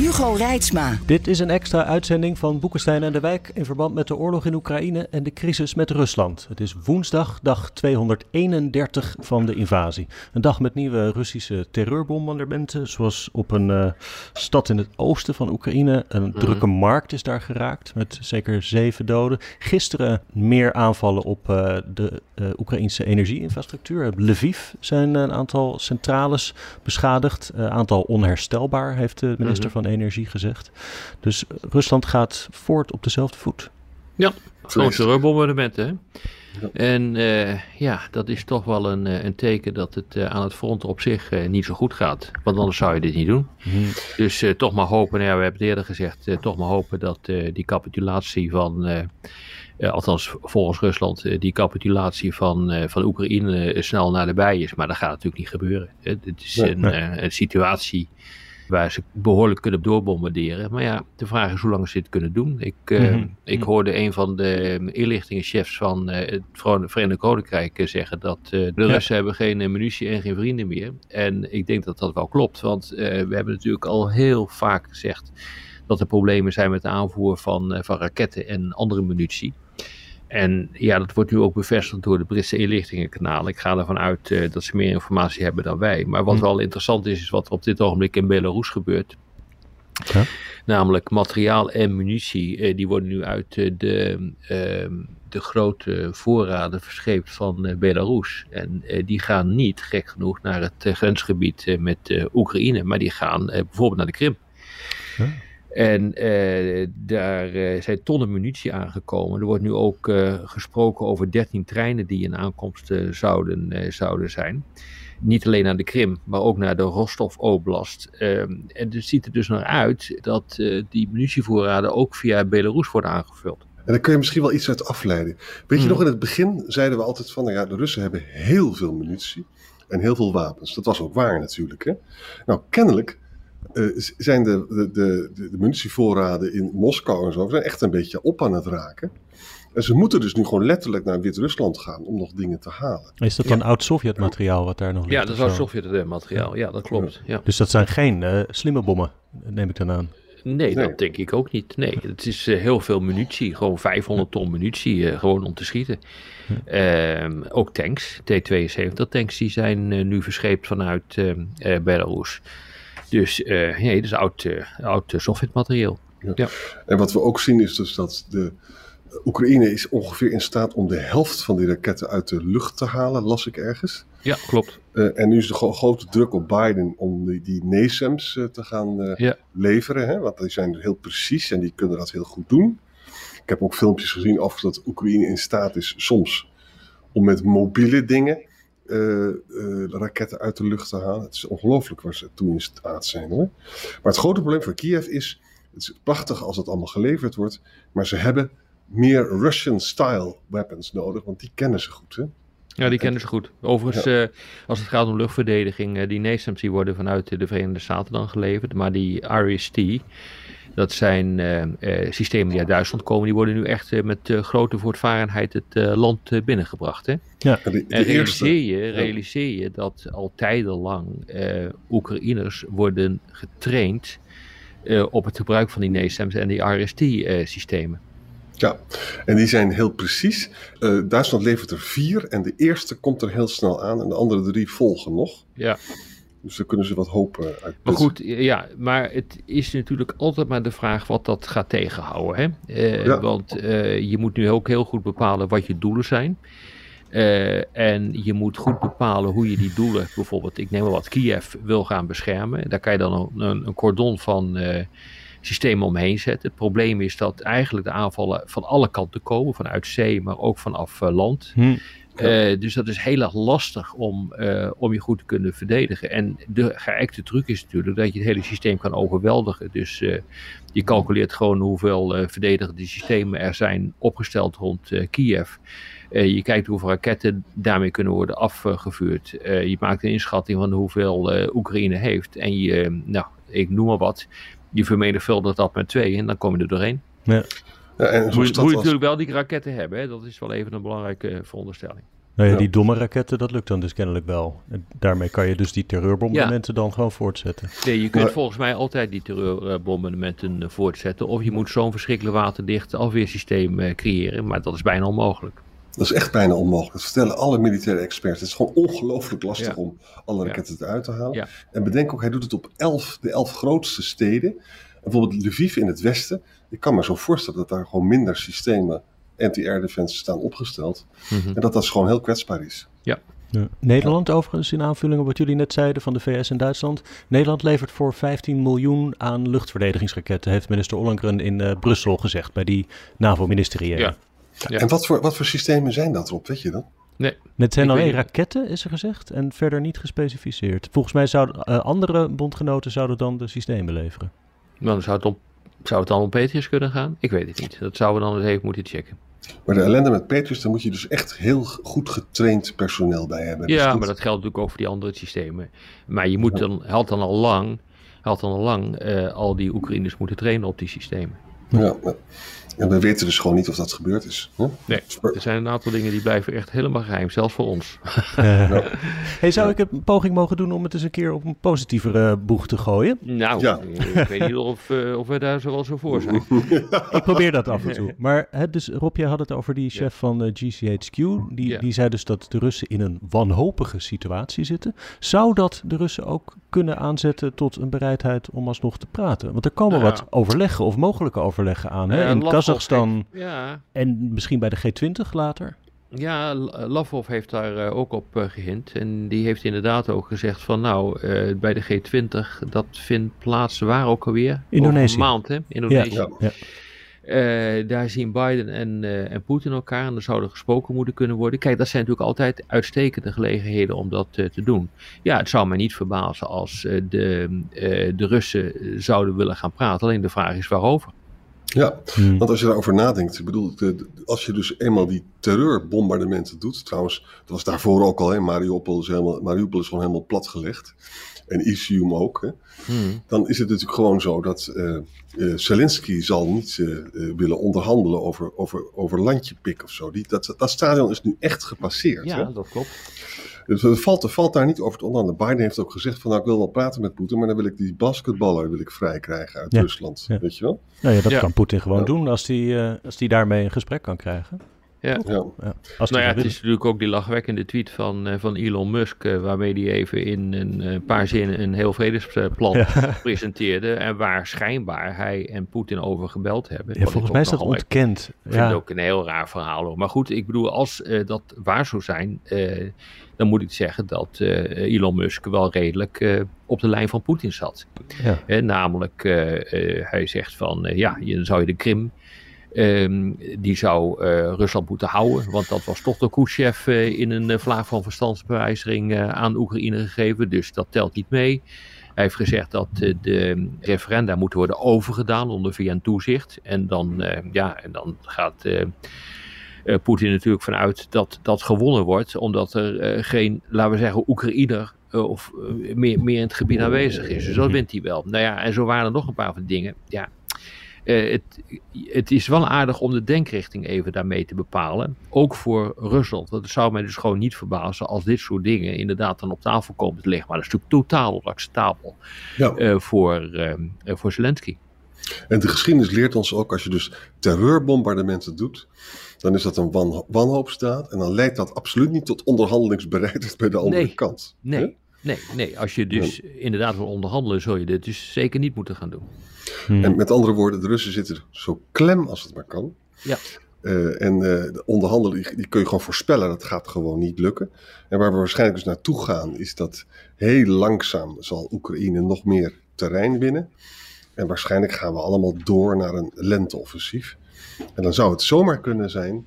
Hugo Reitsma. Dit is een extra uitzending van Boekenstein en de Wijk in verband met de oorlog in Oekraïne en de crisis met Rusland. Het is woensdag, dag 231 van de invasie. Een dag met nieuwe Russische terreurbombardementen, zoals op een uh, stad in het oosten van Oekraïne. Een mm -hmm. drukke markt is daar geraakt, met zeker zeven doden. Gisteren meer aanvallen op uh, de uh, Oekraïnse energieinfrastructuur. Op Lviv zijn een aantal centrales beschadigd. Een aantal onherstelbaar, heeft de minister mm -hmm. van Energie gezegd. Dus Rusland gaat voort op dezelfde voet. Ja, gewoon terreurbombardementen. Hè? Ja. En uh, ja, dat is toch wel een, een teken dat het uh, aan het front op zich uh, niet zo goed gaat. Want anders zou je dit niet doen. Hmm. Dus toch maar hopen, nou ja, we hebben het eerder gezegd, toch maar hopen dat die capitulatie van, althans volgens Rusland, die capitulatie van, van Oekraïne snel naar de bij is. Maar dat gaat natuurlijk niet gebeuren. Het is nee, een, nee. een situatie waar ze behoorlijk kunnen doorbombarderen. Maar ja, de vraag is hoe lang ze dit kunnen doen. Ik, mm -hmm. uh, ik hoorde een van de inlichtingenchefs van uh, het Verenigd Koninkrijk uh, zeggen dat de ja. Russen hebben geen munitie en geen vrienden meer. En ik denk dat dat wel klopt, want we hebben natuurlijk al heel vaak gezegd dat er problemen zijn met de aanvoer van, van raketten en andere munitie. En ja, dat wordt nu ook bevestigd door de Britse inlichtingenkanalen. Ik ga ervan uit uh, dat ze meer informatie hebben dan wij. Maar wat hm. wel interessant is, is wat er op dit ogenblik in Belarus gebeurt. Ja. Namelijk materiaal en munitie, uh, die worden nu uit uh, de, uh, de grote voorraden verscheept van Belarus. En die gaan niet, gek genoeg, naar het grensgebied met Oekraïne, maar die gaan bijvoorbeeld naar de Krim. Ja. En uh, daar uh, zijn tonnen munitie aangekomen. Er wordt nu ook uh, gesproken over 13 treinen die in aankomst zouden, zouden zijn. Niet alleen naar de Krim, maar ook naar de Rostov-Oblast. Ehm, en het ziet er dus naar uit dat die munitievoorraden ook via Belarus worden aangevuld. En daar kun je misschien wel iets uit afleiden. Weet je hmm. nog, in het begin zeiden we altijd van, nou ja, de Russen hebben heel veel munitie en heel veel wapens. Dat was ook waar natuurlijk. Hè? Nou, kennelijk uh, zijn de, de, de, de, munitievoorraden in Moskou en zo zijn echt een beetje op aan het raken. En ze moeten dus nu gewoon letterlijk naar Wit-Rusland gaan om nog dingen te halen. Is dat dan ja. oud-Sovjet-materiaal wat daar nog ligt? Ja, dat is oud-Sovjet-materiaal. Ja, dat klopt. Ja. Dus dat zijn geen uh, slimme bommen, neem ik dan aan. Nee, nee, dat denk ik ook niet. Nee, het is uh, heel veel munitie. Gewoon 500 ton munitie, uh, gewoon om te schieten. Uh, ook tanks, T-72 tanks, die zijn nu verscheept vanuit Belarus. Dus uh, nee, dat is oud, uh, oud Sovjetmateriaal. Ja. ja. En wat we ook zien is dus dat de Oekraïne is ongeveer in staat om de helft van die raketten uit de lucht te halen, las ik ergens. Ja, klopt. Uh, en nu is de grote druk op Biden om die, die NASAMS uh, te gaan uh, ja. leveren. Hè? Want die zijn heel precies en die kunnen dat heel goed doen. Ik heb ook filmpjes gezien over dat Oekraïne in staat is soms om met mobiele dingen uh, uh, raketten uit de lucht te halen. Het is ongelooflijk waar ze toen in staat zijn hoor. Maar het grote probleem voor Kiev is, het is prachtig als het allemaal geleverd wordt, maar ze hebben meer Russian-style weapons nodig, want die kennen ze goed hè. Ja, die kennen ze goed. Overigens, ja. uh, als het gaat om luchtverdediging, die NASAMS die worden vanuit de Verenigde Staten dan geleverd. Maar die RST, dat zijn uh, systemen die uit Duitsland komen, die worden nu echt met grote voortvarenheid het land binnengebracht. Hè? Ja, die en realiseer je, realiseer je dat al tijdenlang Oekraïners worden getraind op het gebruik van die NASAMS en die RST-systemen. Ja, en die zijn heel precies. Uh, Duitsland levert er vier en de eerste komt er heel snel aan en de andere drie volgen nog. Ja. Dus daar kunnen ze wat hopen uit. Maar goed, ja, maar het is natuurlijk altijd maar de vraag wat dat gaat tegenhouden. Hè? Uh, ja. Want uh, je moet nu ook heel goed bepalen wat je doelen zijn. Uh, en je moet goed bepalen hoe je die doelen, bijvoorbeeld, ik neem maar wat, Kiev wil gaan beschermen. Daar kan je dan een, een cordon van systemen omheen zetten. Het probleem is dat eigenlijk de aanvallen van alle kanten komen, vanuit zee, maar ook vanaf uh, land. Hm. dus dat is heel erg lastig om, om je goed te kunnen verdedigen. En de geëikte truc is natuurlijk dat je het hele systeem kan overweldigen. Dus je calculeert gewoon hoeveel verdedigende systemen er zijn opgesteld rond Kiev. je kijkt hoeveel raketten daarmee kunnen worden afgevuurd. je maakt een inschatting van hoeveel Oekraïne heeft. En je, nou, ik noem maar wat. Je vermenigvuldigt dat met twee en dan kom je er doorheen. Ja. Ja, en moet, je, moet je natuurlijk wel die raketten hebben. Hè? Dat is wel even een belangrijke veronderstelling. Nou ja, die domme raketten, dat lukt dan dus kennelijk wel. En daarmee kan je dus die terreurbombardementen dan gewoon voortzetten. Nee, je kunt volgens mij altijd die terreurbombardementen eh, voortzetten. Of je moet zo'n verschrikkelijk waterdicht afweersysteem uh, creëren. Maar dat is bijna onmogelijk. Dat is echt bijna onmogelijk. Dat vertellen alle militaire experts. Het is gewoon ongelooflijk lastig om alle raketten eruit te halen. En bedenk ook, hij doet het op elf, de elf grootste steden. Bijvoorbeeld Lviv in het westen. Ik kan me zo voorstellen dat daar gewoon minder systemen anti-air defense staan opgesteld. Mhm. En dat dat gewoon heel kwetsbaar is. Ja. ja. Nederland overigens, in aanvulling op wat jullie net zeiden van de VS en Duitsland. Nederland levert voor 15 miljoen aan luchtverdedigingsraketten, heeft minister Ollengren in uh, Brussel gezegd bij die NAVO-ministeriële. Ja. ja. En wat voor, wat voor systemen zijn dat erop, weet je dan? Nee. Het zijn alleen raketten, is er gezegd, en verder niet gespecificeerd. Volgens mij zouden uh, andere bondgenoten zouden dan de systemen leveren. Dan zou het, om, zou het dan om Patriots kunnen gaan? Ik weet het niet. Dat zouden we dan eens even moeten checken. Maar de ellende met Patriots, daar moet je dus echt heel goed getraind personeel bij hebben. Ja, maar dat geldt natuurlijk ook voor die andere systemen. Maar je moet dan, had dan al lang, had dan al lang uh, al die Oekraïners moeten trainen op die systemen. Ja, en we weten dus gewoon niet of dat gebeurd is. Hè? Nee, er zijn een aantal dingen die blijven echt helemaal geheim, zelfs voor ons. hey, zou ik een poging mogen doen om het eens een keer op een positievere boeg te gooien? Nou, ja. ik weet niet of, uh, of we daar zo wel zo voor zijn. ik probeer dat af en toe. Maar hè, dus Rob, jij had het over die chef van uh, eh, GCHQ. Die, die zei dus dat de Russen in een wanhopige situatie zitten. Zou dat de Russen ook kunnen aanzetten tot een bereidheid om alsnog te praten? Want er komen wat overleggen of mogelijke overleggen aan. Hè? In Kazachstan ja. en misschien bij de G20 later. Ja, Lavrov heeft daar uh, ook op uh, gehind. En die heeft inderdaad ook gezegd van nou, uh, bij de G20, dat vindt plaats waar ook alweer? Indonesië. een maand, hè? Indonesië. Ja, ja. Uh, daar zien Biden en, uh, en Poetin elkaar en er zou er gesproken moeten kunnen worden. Kijk, dat zijn natuurlijk altijd uitstekende gelegenheden om dat uh, te doen. Ja, het zou mij niet verbazen als de, de Russen zouden willen gaan praten. Alleen de vraag is waarover. Ja, hmm. want als je daarover nadenkt, ik bedoel, als je dus eenmaal die terreurbombardementen doet, trouwens, dat was daarvoor ook al, hè, Mariupol is, helemaal, Mariupol is gewoon helemaal platgelegd, en Isium ook, hè, hmm. dan is het natuurlijk gewoon zo dat uh, uh, Zelensky zal niet uh, willen onderhandelen over, over, over landjepik of zo. Die, dat, dat stadion is nu echt gepasseerd. Ja, hè? dat klopt. Dus er valt, valt daar niet over te onderhandelen. Biden heeft ook gezegd van nou, ik wil wel praten met Poetin, maar dan wil ik die basketballer wil ik vrij krijgen uit Rusland. Weet je wel? Nou ja, dat kan Poetin gewoon doen als hij uh, als die daarmee een gesprek kan krijgen. Ja. ja. Als nou ja, het is natuurlijk ook die lachwekkende tweet van, uh, van Elon Musk, uh, waarmee hij even in een paar zinnen een heel vredesplan presenteerde. En waar schijnbaar hij en Poetin over gebeld hebben. Ja, volgens mij is dat ontkend. Ik vind het ook een heel raar verhaal. Maar goed, ik bedoel, als dat waar zou zijn, dan moet ik zeggen dat uh, Elon Musk wel redelijk uh, op de lijn van Poetin zat. Ja. Uh, namelijk, hij zegt van ja, dan zou je de Krim. Um, die zou Rusland moeten houden, want dat was toch door Khrushchev in een vlaag van verstandsbewijzering aan Oekraïne gegeven, dus dat telt niet mee. Hij heeft gezegd dat de referenda moeten worden overgedaan onder VN-toezicht. En dan, ja, en dan gaat uh, Poetin natuurlijk vanuit dat dat gewonnen wordt, omdat er uh, geen, laten we zeggen, Oekraïner uh, of meer, meer in het gebied aanwezig is. Dus dat wint hij wel. Nou ja, en zo waren er nog een paar van dingen. Ja, het, het, is wel aardig om de denkrichting even daarmee te bepalen. Ook voor Rusland. Want het zou mij dus gewoon niet verbazen als dit soort dingen inderdaad dan op tafel komen te liggen. Maar dat is natuurlijk totaal onacceptabel ja. voor, voor Zelensky. En de geschiedenis leert ons ook, als je dus terreurbombardementen doet, dan is dat een wan wanhoopstaat. En dan leidt dat absoluut niet tot onderhandelingsbereidheid bij de andere kant. Nee, nee, nee. Als je dus inderdaad wil onderhandelen, zul je dit dus zeker niet moeten gaan doen. Hmm. En met andere woorden, de Russen zitten zo klem als het maar kan. Ja. Uh, en uh, de onderhandelen, die, die, kun je gewoon voorspellen, dat gaat gewoon niet lukken. En waar we waarschijnlijk dus naartoe gaan, is dat heel langzaam zal Oekraïne nog meer terrein winnen. En waarschijnlijk gaan we allemaal door naar een lenteoffensief. En dan zou het zomaar kunnen zijn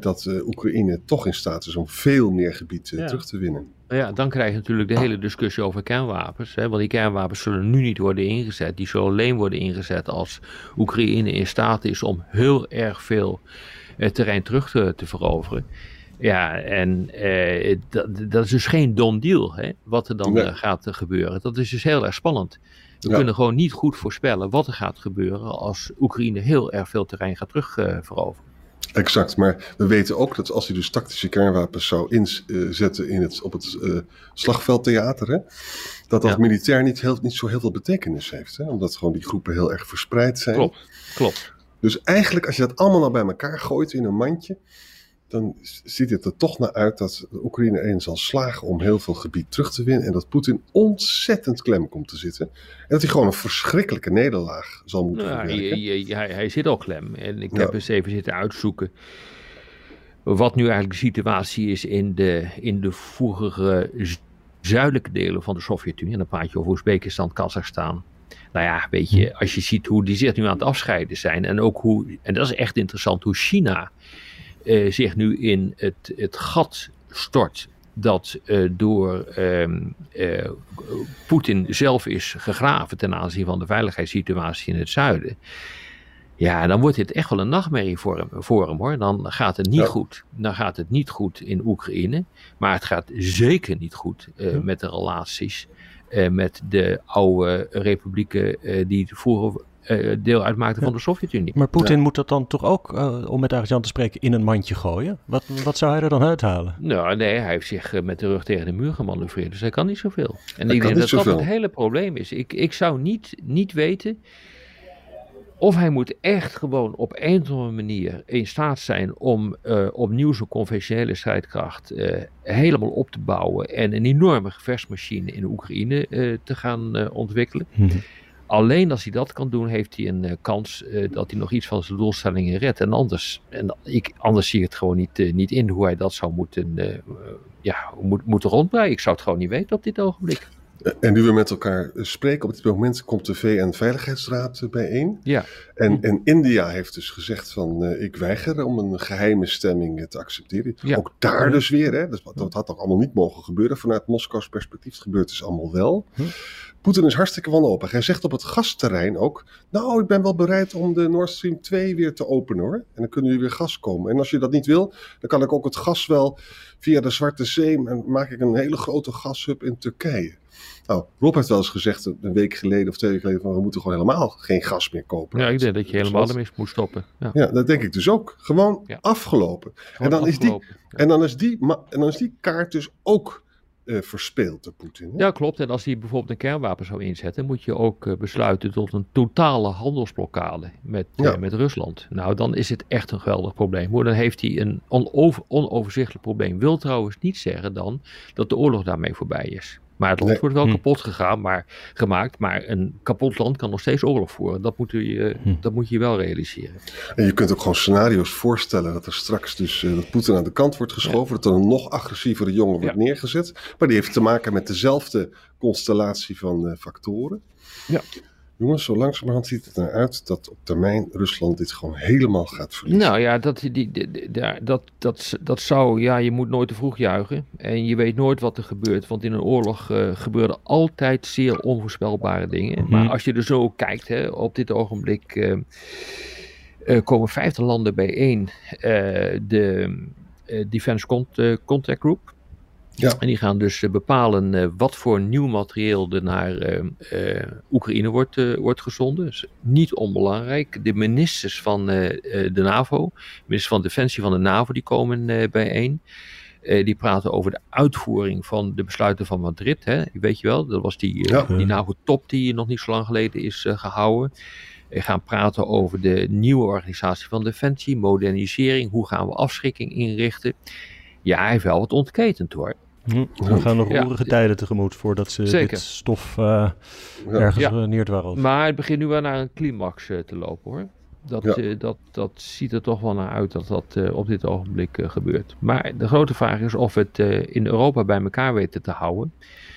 dat Oekraïne toch in staat is om veel meer gebied terug te winnen. Ja, dan krijg je natuurlijk de hele discussie over kernwapens. Hè, want die kernwapens zullen nu niet worden ingezet. Die zullen alleen worden ingezet als Oekraïne in staat is om heel erg veel terrein terug te, te veroveren. Ja, en eh, dat, dat, is dus geen done deal, hè, wat er dan eh, gaat gebeuren. Dat is dus heel erg spannend. We kunnen gewoon niet goed voorspellen wat er gaat gebeuren als Oekraïne heel erg veel terrein gaat terugveroveren. Exact, maar we weten ook dat als hij dus tactische kernwapens zou inzetten in het, op het uh, slagveldtheater, hè, dat dat militair niet, heel, niet zo heel veel betekenis heeft. Hè, omdat gewoon die groepen heel erg verspreid zijn. Klopt, klopt. Dus eigenlijk als je dat allemaal nou bij elkaar gooit in een mandje, dan ziet het er toch naar uit dat Oekraïne erin zal slagen om heel veel gebied terug te winnen. En dat Poetin ontzettend klem komt te zitten. En dat hij gewoon een verschrikkelijke nederlaag zal moeten nou, verwerken. Hij, hij, zit al klem. En ik heb eens even zitten uitzoeken wat nu eigenlijk de situatie is in de, in de vroegere zuidelijke delen van de Sovjet-Unie. En dan praat je over Oezbekistan, Kazachstan. Nou ja, weet je, hm. als je ziet hoe die zich nu aan het afscheiden zijn. En ook hoe, en dat is echt interessant, hoe China uh, zich nu in het, het gat stort dat uh, door uh, Poetin zelf is gegraven ten aanzien van de veiligheidssituatie in het zuiden. Ja, dan wordt dit echt wel een nachtmerrie voor hem, voor hem hoor. Dan gaat het niet goed. Dan gaat het niet goed in Oekraïne. Maar het gaat zeker niet goed met de relaties met de oude republieken die vroeger deel uitmaakte van de Sovjet-Unie. Maar Poetin moet dat dan toch ook, uh, om met Arjan te spreken, in een mandje gooien? Wat, wat zou hij er dan uithalen? Nou, nee, hij heeft zich uh, met de rug tegen de muur gemanoeuvreerd, dus hij kan niet zoveel. En hij ik denk dat dat het hele probleem is. Ik, ik zou niet, niet weten of hij moet echt gewoon op een of andere manier in staat zijn om uh, opnieuw zo'n conventionele strijdkracht uh, helemaal op te bouwen en een enorme gevechtsmachine in Oekraïne uh, te gaan ontwikkelen. Mm Alleen als hij dat kan doen, heeft hij een uh, kans uh, dat hij nog iets van zijn doelstellingen redt. En anders, en ik, anders zie ik het gewoon niet, uh, niet in hoe hij dat zou moeten, ja, moet, moeten rondbreien. Ik zou het gewoon niet weten op dit ogenblik. En nu we met elkaar spreken, op dit moment komt de VN-veiligheidsraad bijeen. Ja. En, en India heeft dus gezegd van, ik weiger om een geheime stemming te accepteren. Ja. Ook daar dus weer, hè, dat, dat had toch allemaal niet mogen gebeuren vanuit Moskous perspectief. Het gebeurt dus allemaal wel. Hm. Poetin is hartstikke wanhopig. Hij zegt op het gasterrein ook: Nou, ik ben wel bereid om de Nord Stream 2 weer te openen hoor. En dan kunnen jullie weer gas komen. En als je dat niet wil, dan kan ik ook het gas wel via de Zwarte Zee. En maak ik een hele grote gashub in Turkije. Nou, Rob heeft wel eens gezegd een week geleden of twee weken geleden: van we moeten gewoon helemaal geen gas meer kopen. Ja, ik denk dat je helemaal ermee moet stoppen. Ja. ja. dat denk ik dus ook. Gewoon afgelopen. en, dan Is die, en, dan is die, en dan is die kaart dus ook uh, verspeelt, de Poetin. Ja, klopt. En als hij bijvoorbeeld een kernwapen zou inzetten, moet je ook uh, besluiten tot een totale handelsblokkade met, uh, met Rusland. Nou, dan is het echt een geweldig probleem. Maar dan heeft hij een onover, onoverzichtelijk probleem. Wil trouwens niet zeggen dan dat de oorlog daarmee voorbij is. Maar het land wordt wel hm. kapot gegaan, maar, gemaakt. Maar een kapot land kan nog steeds oorlog voeren. Dat moet, je, hm. dat moet je wel realiseren. En je kunt ook gewoon scenario's voorstellen dat er straks dus uh, dat Poetin aan de kant wordt geschoven. Dat er een nog agressievere jongen wordt neergezet. Maar die heeft te maken met dezelfde constellatie van uh, factoren. Ja. Jongens, zo langzamerhand ziet het eruit dat op termijn Rusland dit gewoon helemaal gaat verliezen. Nou ja, dat, die, die, dat, dat, dat zou, ja, je moet nooit te vroeg juichen. En je weet nooit wat er gebeurt, want in een oorlog uh, gebeuren altijd zeer onvoorspelbare dingen. Mhm. Maar als je er zo kijkt, hè, op dit ogenblik uh, uh, komen 50 landen bijeen. de Defense Contact Group. Ja. En die gaan dus eh, bepalen uh, wat voor nieuw materieel er naar uh, Oekraïne wordt, wordt gezonden. Dus niet onbelangrijk. De ministers van de NAVO, ministers van Defensie van de NAVO, die komen bijeen. die praten over de uitvoering van de besluiten van Madrid. Hè. Weet je wel, dat was die, ja. die NAVO-top die nog niet zo lang geleden is gehouden. We gaan praten over de nieuwe organisatie van Defensie, modernisering. Hoe gaan we afschrikking inrichten? Ja, hij heeft wel wat ontketend hoor. Hm. We gaan nog roerige tijden tegemoet voordat ze dit stof uh, ergens ja. neerdwarrelt. Maar het begint nu wel naar een climax uh, te lopen hoor. Dat, uh, dat, dat ziet er toch wel naar uit dat dat op dit ogenblik gebeurt. Maar de grote vraag is of we het in Europa bij elkaar weten te houden.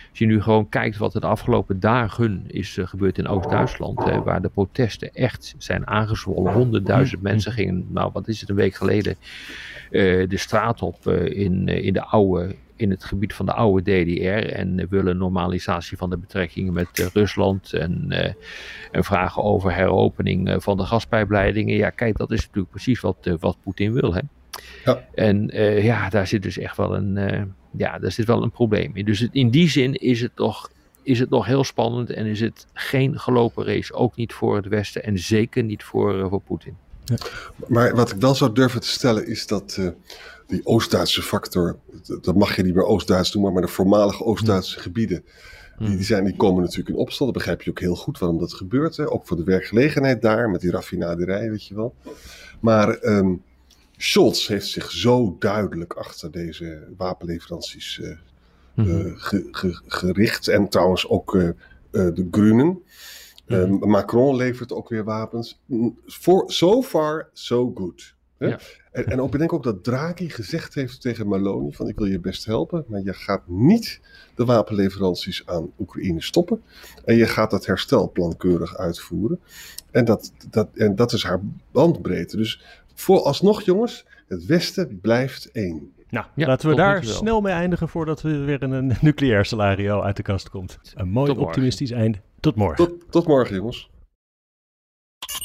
Als je nu gewoon kijkt wat er de afgelopen dagen is gebeurd in Oost-Duitsland, waar de protesten echt zijn aangezwollen. Honderdduizend mm. mensen gingen, nou wat is het, een week geleden de straat op in, in de oude in het gebied van de oude DDR en willen normalisatie van de betrekkingen met uh, Rusland en, uh, en, vragen over heropening uh, van de gaspijpleidingen. Ja, kijk, dat is natuurlijk precies wat, wat Poetin wil. Hè? Ja. En ja, daar zit dus echt wel een, ja, daar zit wel een probleem in. Dus in die zin is het toch is het nog heel spannend en is het geen gelopen race. Ook niet voor het Westen en zeker niet voor, voor Poetin. Ja. Maar wat ik wel zou durven te stellen is dat die Oost-Duitse factor, dat mag je niet meer Oost-Duits noemen, maar de voormalige Oost-Duitse gebieden, die, die, zijn, die komen natuurlijk in opstand. Dat begrijp je ook heel goed waarom dat gebeurt. Hè? Ook voor de werkgelegenheid daar, met die raffinaderij, weet je wel. Maar um, Scholz heeft zich zo duidelijk achter deze wapenleveranties uh, uh, gericht. En trouwens ook uh, de Groenen. Mm Macron levert ook weer wapens. For, so far, so good. Ja. En, en ook, ik denk ook dat Draghi gezegd heeft tegen Maloney van ik wil je best helpen, maar je gaat niet de wapenleveranties aan Oekraïne stoppen. En je gaat dat herstelplan keurig uitvoeren. En dat, dat, en dat is haar bandbreedte. Dus vooralsnog jongens, het Westen blijft één. Nou, laten we daar snel mee eindigen voordat we weer een nucleair salario uit de kast komt. Een mooi optimistisch einde. Tot morgen. Tot, tot morgen jongens.